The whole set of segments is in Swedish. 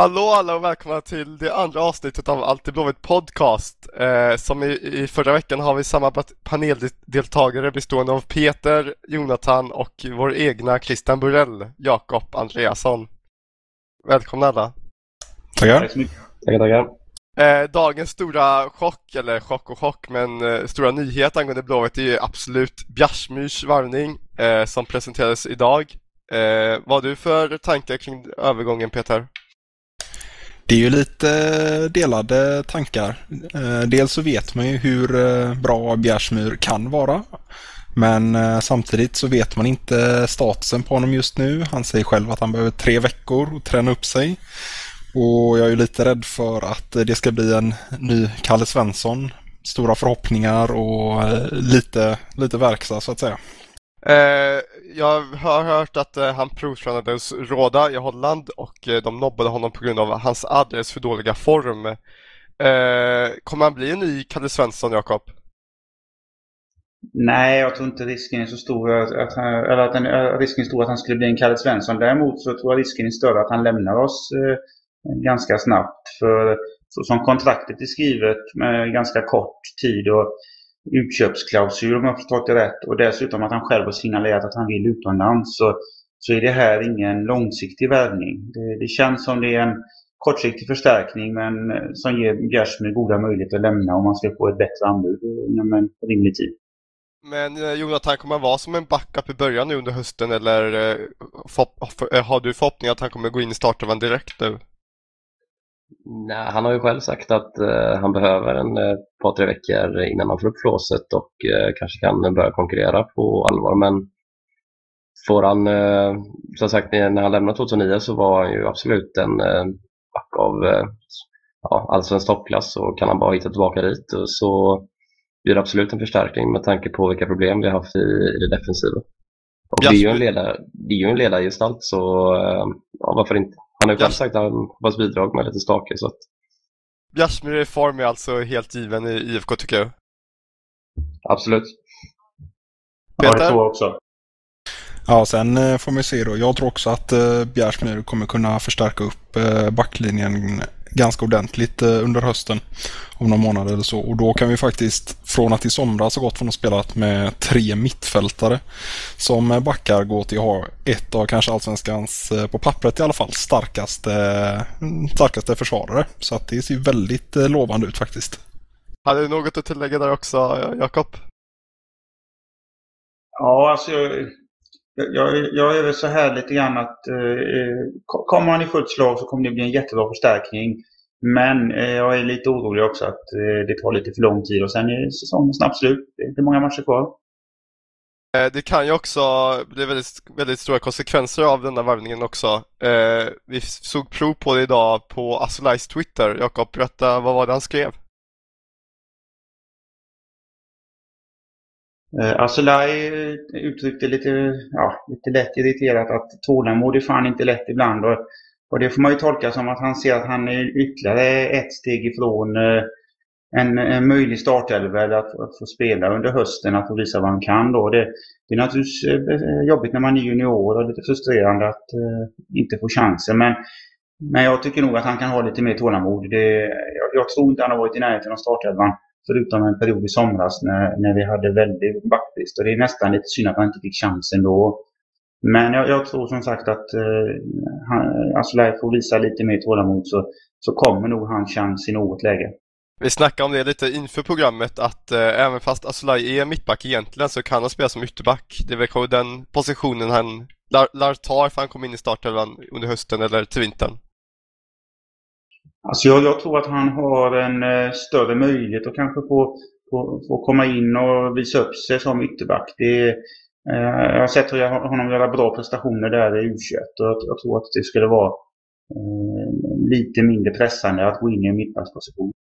Hallå alla och välkomna till det andra avsnittet av Alltid Blåvitt Podcast. Eh, som i, i, förra veckan har vi samma paneldeltagare bestående av Peter, Jonathan och vår egna Christian Burrell, Jakob Andreasson. Välkomna alla. Tackar. Tack så mycket. Tackar, tackar. Eh, dagens stora chock, eller chock och chock, men eh, stora nyhet angående Blåvitt är ju absolut Bjärsmyrs varvning eh, som presenterades idag. Eh, vad har du för tankar kring övergången Peter? Det är ju lite eh, delade tankar. Eh, dels så vet man ju hur eh, bra Bjärsmyr kan vara. Men samtidigt så vet man inte statusen på honom just nu. Han säger själv att han behöver tre veckor att träna upp sig. Och jag är lite rädd för att det ska bli en ny Kalle Svensson. Stora förhoppningar och lite, lite verkstad så att säga. Eh, jag har hört att eh, han provtränade hos Råda i Holland och eh, de nobbade honom på grund av hans alldeles för dåliga form. Eh, kommer han bli en ny Kalle Svensson, Jakob? Nej, jag tror inte risken är så stor att, han, eller att den, eh, risken är stor att han skulle bli en Kalle Svensson. Däremot så tror jag risken är större att han lämnar oss eh, ganska snabbt. För så som kontraktet är skrivet med ganska kort tid och utköpsklausul om jag förstått det rätt och dessutom att han själv har signalerat att han vill utomlands så, så är det här ingen långsiktig värvning. Det, det känns som det är en kortsiktig förstärkning men eh, som ger Bjärsmyr goda möjligheter att lämna om man ska få ett bättre anbud eh, inom en rimlig tid. Men eh, Jonathan, kommer han vara som en backup i början nu under hösten eller har du förhoppning att han kommer gå in i startelvan direkt nu? Nej, han har ju själv sagt att uh, han behöver en uh, par, tre veckor innan han får upp flåset och uh, kanske kan börja konkurrera på allvar. Men får han, uh, som sagt, när han lämnade 2009 så var han ju absolut en uh, back av uh, ja, allsvensk toppklass och kan han bara hitta tillbaka dit så blir det absolut en förstärkning med tanke på vilka problem vi har haft i, i det defensiva. Och det är ju en, ledare, det är ju en ledargestalt så ja, varför inte? Han har ju själv sagt att han hoppas bidrag med lite stake så att... Bjärsmyr i form är alltså helt given i IFK tycker jag. Absolut. Peter? Ja, jag tror också. Ja, sen eh, får man se då. Jag tror också att eh, Bjärsmyr kommer kunna förstärka upp eh, backlinjen ganska ordentligt eh, under hösten. Om några månader eller så. Och då kan vi faktiskt, från att i somras ha gått från att spela med tre mittfältare som backar gå till att ha ett av kanske allsvenskans, eh, på pappret i alla fall, starkaste, mm, starkaste försvarare. Så att det ser väldigt eh, lovande ut faktiskt. Hade du något att tillägga där också, Jakob? Ja, alltså jag, jag är väl så här lite grann att eh, eh kommer han i fullt slag så kommer det bli en jättebra förstärkning. Men eh, jag är lite orolig också att eh, det tar lite för lång tid och sen är säsongen snabbt slut. Det är inte många matcher kvar. Eh, det kan ju också bli väldigt, väldigt stora konsekvenser av den här varvningen också. Eh, vi såg prov på det idag på Asolais Twitter. Jakob, berätta, vad var det han skrev? Eh, Asolaj eh, uttryckte lite, ja, lite lätt irriterat att tålamod är fan inte lätt ibland. Och, och det får man ju tolka som att han ser att han är ytterligare ett steg ifrån eh, en, en möjlig startelva eller att, att, få spela under hösten, att få visa vad han kan. Då. Det, det är naturligtvis jobbigt när man är junior och lite frustrerande att uh, inte få chansen. Men, men jag tycker nog att han kan ha lite mer tålamod. Det, jag, jag tror inte han har varit i närheten av startelvan. Förutom en period i somras när, när vi hade väldigt backbrist. Och det är nästan lite synd att han inte fick chansen då. Men jag, jag tror som sagt att eh, han, alltså får visa lite mer tålamod så, så kommer nog hans chans i något läge. Vi snackade om det lite inför programmet att eh, även fast Aslaj är mittback egentligen så kan han spela som ytterback. Det är väl den positionen han lär, lär ta ifall han kommer in i startelvan under hösten eller till vintern. Alltså jag, jag tror att han har en eh, större möjlighet att kanske få, få, få komma in och visa upp sig som ytterback. Det, eh, jag har sett honom göra bra prestationer där i U21 och jag, jag tror att det skulle vara eh, lite mindre pressande att gå in i en mittbacksposition.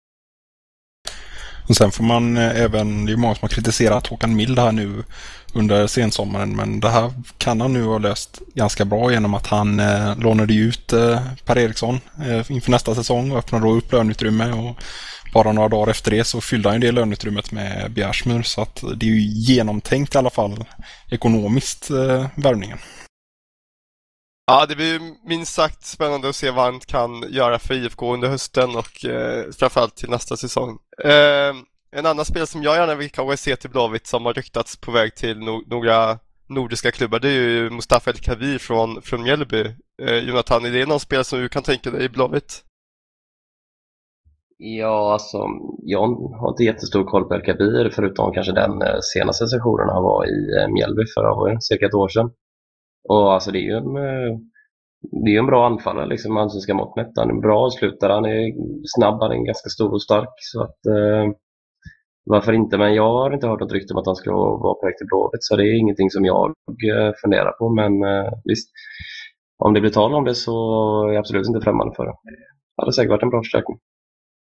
Och sen får man eh, även, det är många som har kritiserat Håkan Mild här nu under sensommaren men det här kan han nu ha löst ganska bra genom att han eh, lånade ut eh, Per Eriksson eh, inför nästa säsong och öppnade då upp löneutrymme och bara några dagar efter det så fyllde han det löneutrymmet med Bjärsmyr så att det är ju genomtänkt i alla fall ekonomiskt eh, värvningen. Ja, det blir minst sagt spännande att se vad han kan göra för IFK under hösten och eh, framförallt till nästa säsong. Eh, en annan spel som jag gärna vill kanske se till Blåvitt som har ryktats på väg till no några nordiska klubbar det är ju Mustafa El Kavir från, från Mjällby. Eh, Jonathan, är det någon spel som du kan tänka dig i Blåvitt? Ja, alltså jag har inte jättestor koll på El Kabir förutom kanske den eh, senaste sessionen han var i eh, Mjällby för cirka ett år sedan. Och alltså det är ju en, eh, det är en bra anfallare liksom, allsvenska mått mätt. Han är bra avslutare, han är snabb, han är ganska stor och stark. Så att, eh, varför inte? Men jag har inte hört något rykte om att han ska vara på väg till Blåvitt så det är ingenting som jag eh, funderar på. Men eh, visst, om det blir tal om det så är jag absolut inte främmande för det. Det hade säkert varit en bra förstärkning.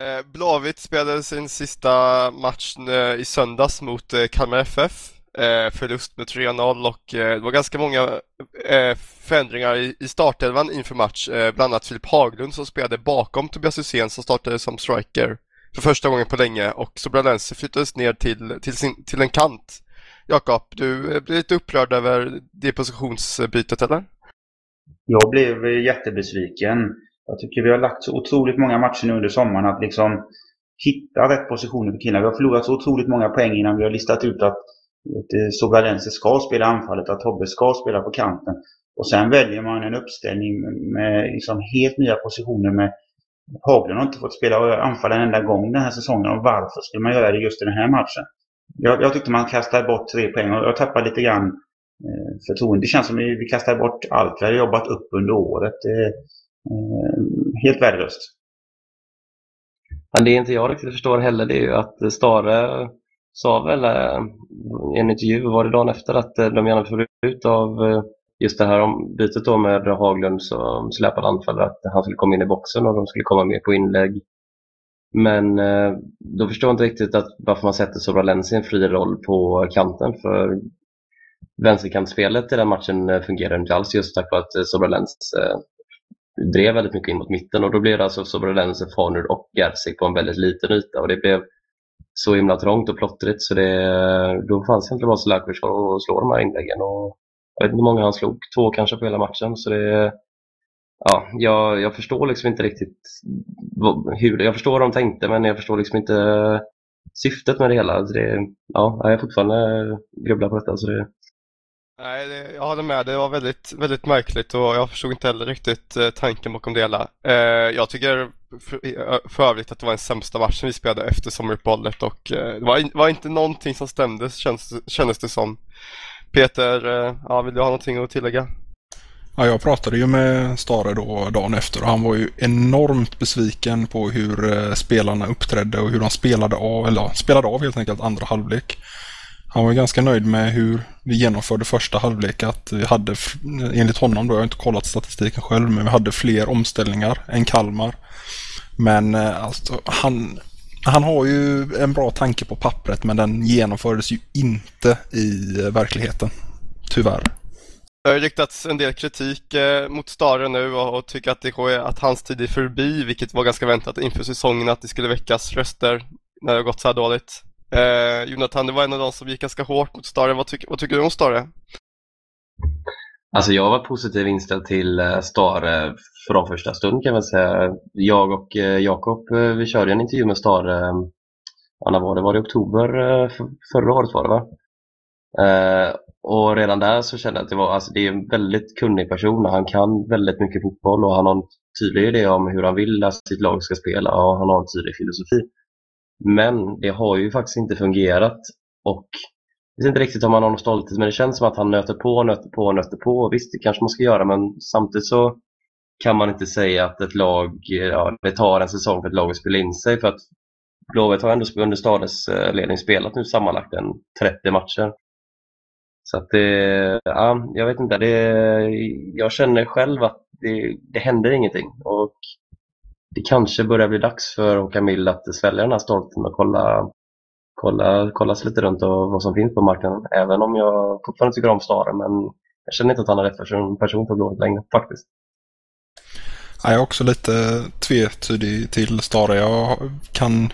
Eh, Blåvitt spelade sin sista match i söndags mot Kalmar FF. Eh, förlust med 3-0 och eh, det var ganska många eh, förändringar i startelvan inför match. Bland annat Filip Haglund som spelade bakom Tobias Hysén som startade som striker för första gången på länge och Sobralense flyttades ner till, till, sin, till en kant. Jakob, du blir lite upprörd över det positionsbytet eller? Jag blev jättebesviken. Jag tycker vi har lagt så otroligt många matcher nu under sommaren att liksom hitta rätt positioner för killarna. Vi har förlorat så otroligt många poäng innan vi har listat ut att Eh, Sobralense ska spela anfallet, att Tobbe ska spela på kanten. Och sen väljer man en uppställning med liksom helt nya positioner med Haglund har inte fått spela anfall en enda gång den här säsongen. Och varför skulle man göra det just i den här matchen? Jag, jag tyckte man kastade bort tre poäng och jag tappade lite grann eh, förtroende. Det känns som att vi, vi kastar bort allt vi har jobbat upp under året. Eh, eh helt värdelöst. Men det inte jag riktigt förstår heller det är ju att Stare sa väl eh, i en intervju, var det dagen efter, att eh, de gärna får ut av eh, just det här om bytet då med Haglund som släpade anfallare, att han skulle komma in i boxen och de skulle komma mer på inlägg. Men då förstår jag inte riktigt att varför man sätter Sobralensi i en fri roll på kanten för vänsterkantspelet i den matchen fungerade inte alls just tack vare att Sobra Sobralens drev väldigt mycket in mot mitten och då blev det alltså Sobralense, Farnur och Gerzik på en väldigt liten yta och det blev så himla trångt och plottrigt så det, då fanns det inte bara Selakovic att slå de här inläggen och jag vet inte hur många han slog, två kanske på hela matchen. Så det, ja, jag, jag förstår liksom inte riktigt hur, jag förstår vad de tänkte men jag förstår liksom inte syftet med det hela. Så det, ja, jag är fortfarande eh, grubblar på detta. Så det... Nej, det, jag håller med. Det var väldigt, väldigt märkligt och jag förstod inte heller riktigt eh, tanken bakom det hela. Eh, jag tycker för, för övrigt att det var den sämsta matchen vi spelade efter sommaruppehållet och eh, det var, var, inte någonting som stämde kändes, kändes det som. Peter, eh, ja, vill du ha någonting att tillägga? Ja, jag pratade ju med Stare då dagen efter och han var ju enormt besviken på hur eh, spelarna uppträdde och hur de spelade av, eller spelade av helt enkelt andra halvlek. Han var ganska nöjd med hur vi genomförde första halvlek. Att vi hade, enligt honom då, jag har inte kollat statistiken själv, men vi hade fler omställningar än Kalmar. Men eh, alltså, han, han har ju en bra tanke på pappret men den genomfördes ju inte i eh, verkligheten. Tyvärr. Det har riktats en del kritik eh, mot Stare nu och, och tycker att, det är, att hans tid är förbi, vilket var ganska väntat inför säsongen att det skulle väckas röster när det har gått så här dåligt. Eh, Jonathan, det var en av de som gick ganska hårt mot Stare. Vad, tyck, vad tycker du om Stare? Alltså jag var positivt inställd till eh, Stare från första stund kan man säga. Jag och eh, Jakob, eh, vi körde en intervju med Stare, när var det? Var det i oktober förra året var det va? Och redan där så kände jag att det var, alltså det är en väldigt kunnig person han kan väldigt mycket fotboll och han har en tydlig idé om hur han vill att sitt lag ska spela och han har en tydlig filosofi. Men det har ju faktiskt inte fungerat och jag vet inte riktigt om han har någon stolthet men det känns som att han nöter på, nöter på, nöter på. Visst, det kanske man ska göra men samtidigt så kan man inte säga att ett lag, ja, det tar en säsong för ett lag att spela in sig för att Blåvitt har ändå under Stades eh, ledning spelat nu sammanlagt en 30 matcher. Så att det, ja, jag vet inte, det, jag känner själv att det, det händer ingenting och det kanske börjar bli dags för Håkan Mild att svälja den här stolten och kolla, kolla, kolla sig lite runt och vad som finns på marknaden. Även om jag fortfarande tycker om Stare men jag känner inte att han är rätt person på Blåvitt längre faktiskt. Jag är också lite tvetydig till Stare. Jag kan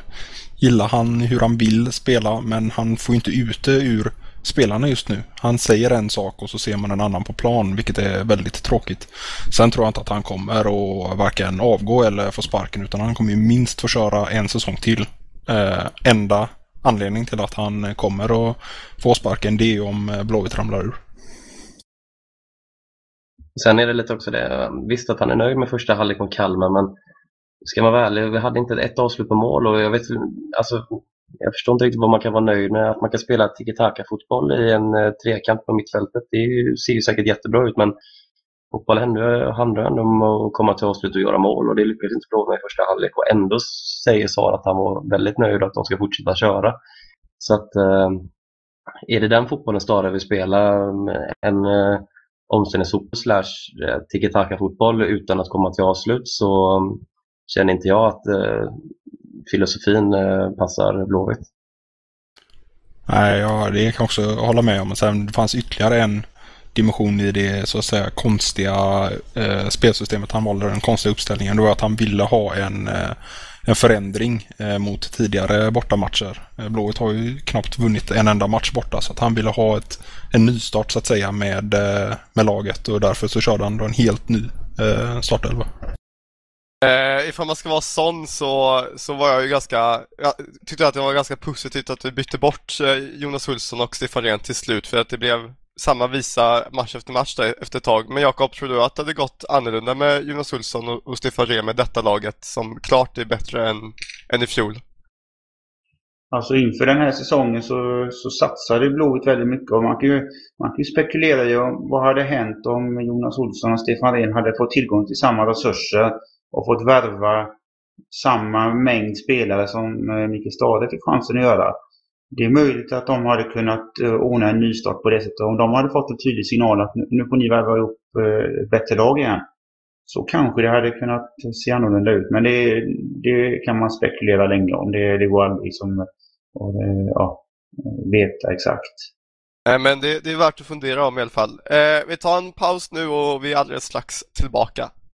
gilla han hur han vill spela men han får inte ut det ur spelarna just nu. Han säger en sak och så ser man en annan på plan, vilket är väldigt tråkigt. Sen tror jag inte att han kommer att varken avgå eller få sparken, utan han kommer ju minst få köra en säsong till. Eh, enda anledning till att han kommer att få sparken, det är om eh, Blåvitt ramlar ur. Sen är det lite också det, visst att han är nöjd med första halvlek mot Kalmar, men ska man vara ärlig, vi hade inte ett avslut på mål och jag vet alltså, jag förstår inte riktigt vad man kan vara nöjd med. Att man kan spela tiki-taka-fotboll i en trekamp trekant på mittfältet, det ser ju säkert jättebra ut men fotboll handlar ändå om att komma till avslut och göra mål och det lyckades inte Blåvitt med i första halvlek och ändå säger Sara att han var väldigt nöjd och att de ska fortsätta köra. Så att eh, är det den fotbollen Stara vill spela, eh, en omställningsfotboll slash tiki-taka-fotboll utan att komma till avslut så känner inte jag att filosofin eh, passar Blåvitt. Nej, ja, det kan jag också hålla med om. Sen fanns ytterligare en dimension i det så att säga konstiga eh, spelsystemet han valde, den konstiga uppställningen. Det var att han ville ha en, eh, en förändring eh, mot tidigare bortamatcher. Eh, Blåvitt har ju knappt vunnit en enda match borta så att han ville ha ett, en nystart så att säga med, eh, med laget och därför så körde han då en helt ny eh, startelva. Eh, ifall man ska vara sån så, så var jag ju ganska, jag tyckte att det var ganska positivt att vi bytte bort eh, Jonas Hulsson och Stefan Rehn till slut för att det blev samma visa match efter match där efter ett tag. Men Jakob, tror du att det hade gått annorlunda med Jonas Hulsson och, och Stefan Rehn med detta laget som klart är bättre än, än i fjol? Alltså inför den här säsongen så, så satsade Blåvitt väldigt mycket och man kan ju, man kan ju spekulera i vad hade hänt om Jonas Olsson och Stefan Rehn hade fått tillgång till samma resurser och fått värva samma mängd spelare som eh, Mikael Stade fick chansen att göra. Det är möjligt att de hade kunnat eh, ordna en nystart på det sättet. Om de hade fått en tydlig signal att nu får ni värva ihop eh, bättre lag igen. Så kanske det hade kunnat se annorlunda ut. Men det, det kan man spekulera länge om. Det, det går aldrig som att ja, veta exakt. Men det, det, är värt att fundera om i alla fall. Eh, vi tar en paus nu och vi är alldeles strax tillbaka.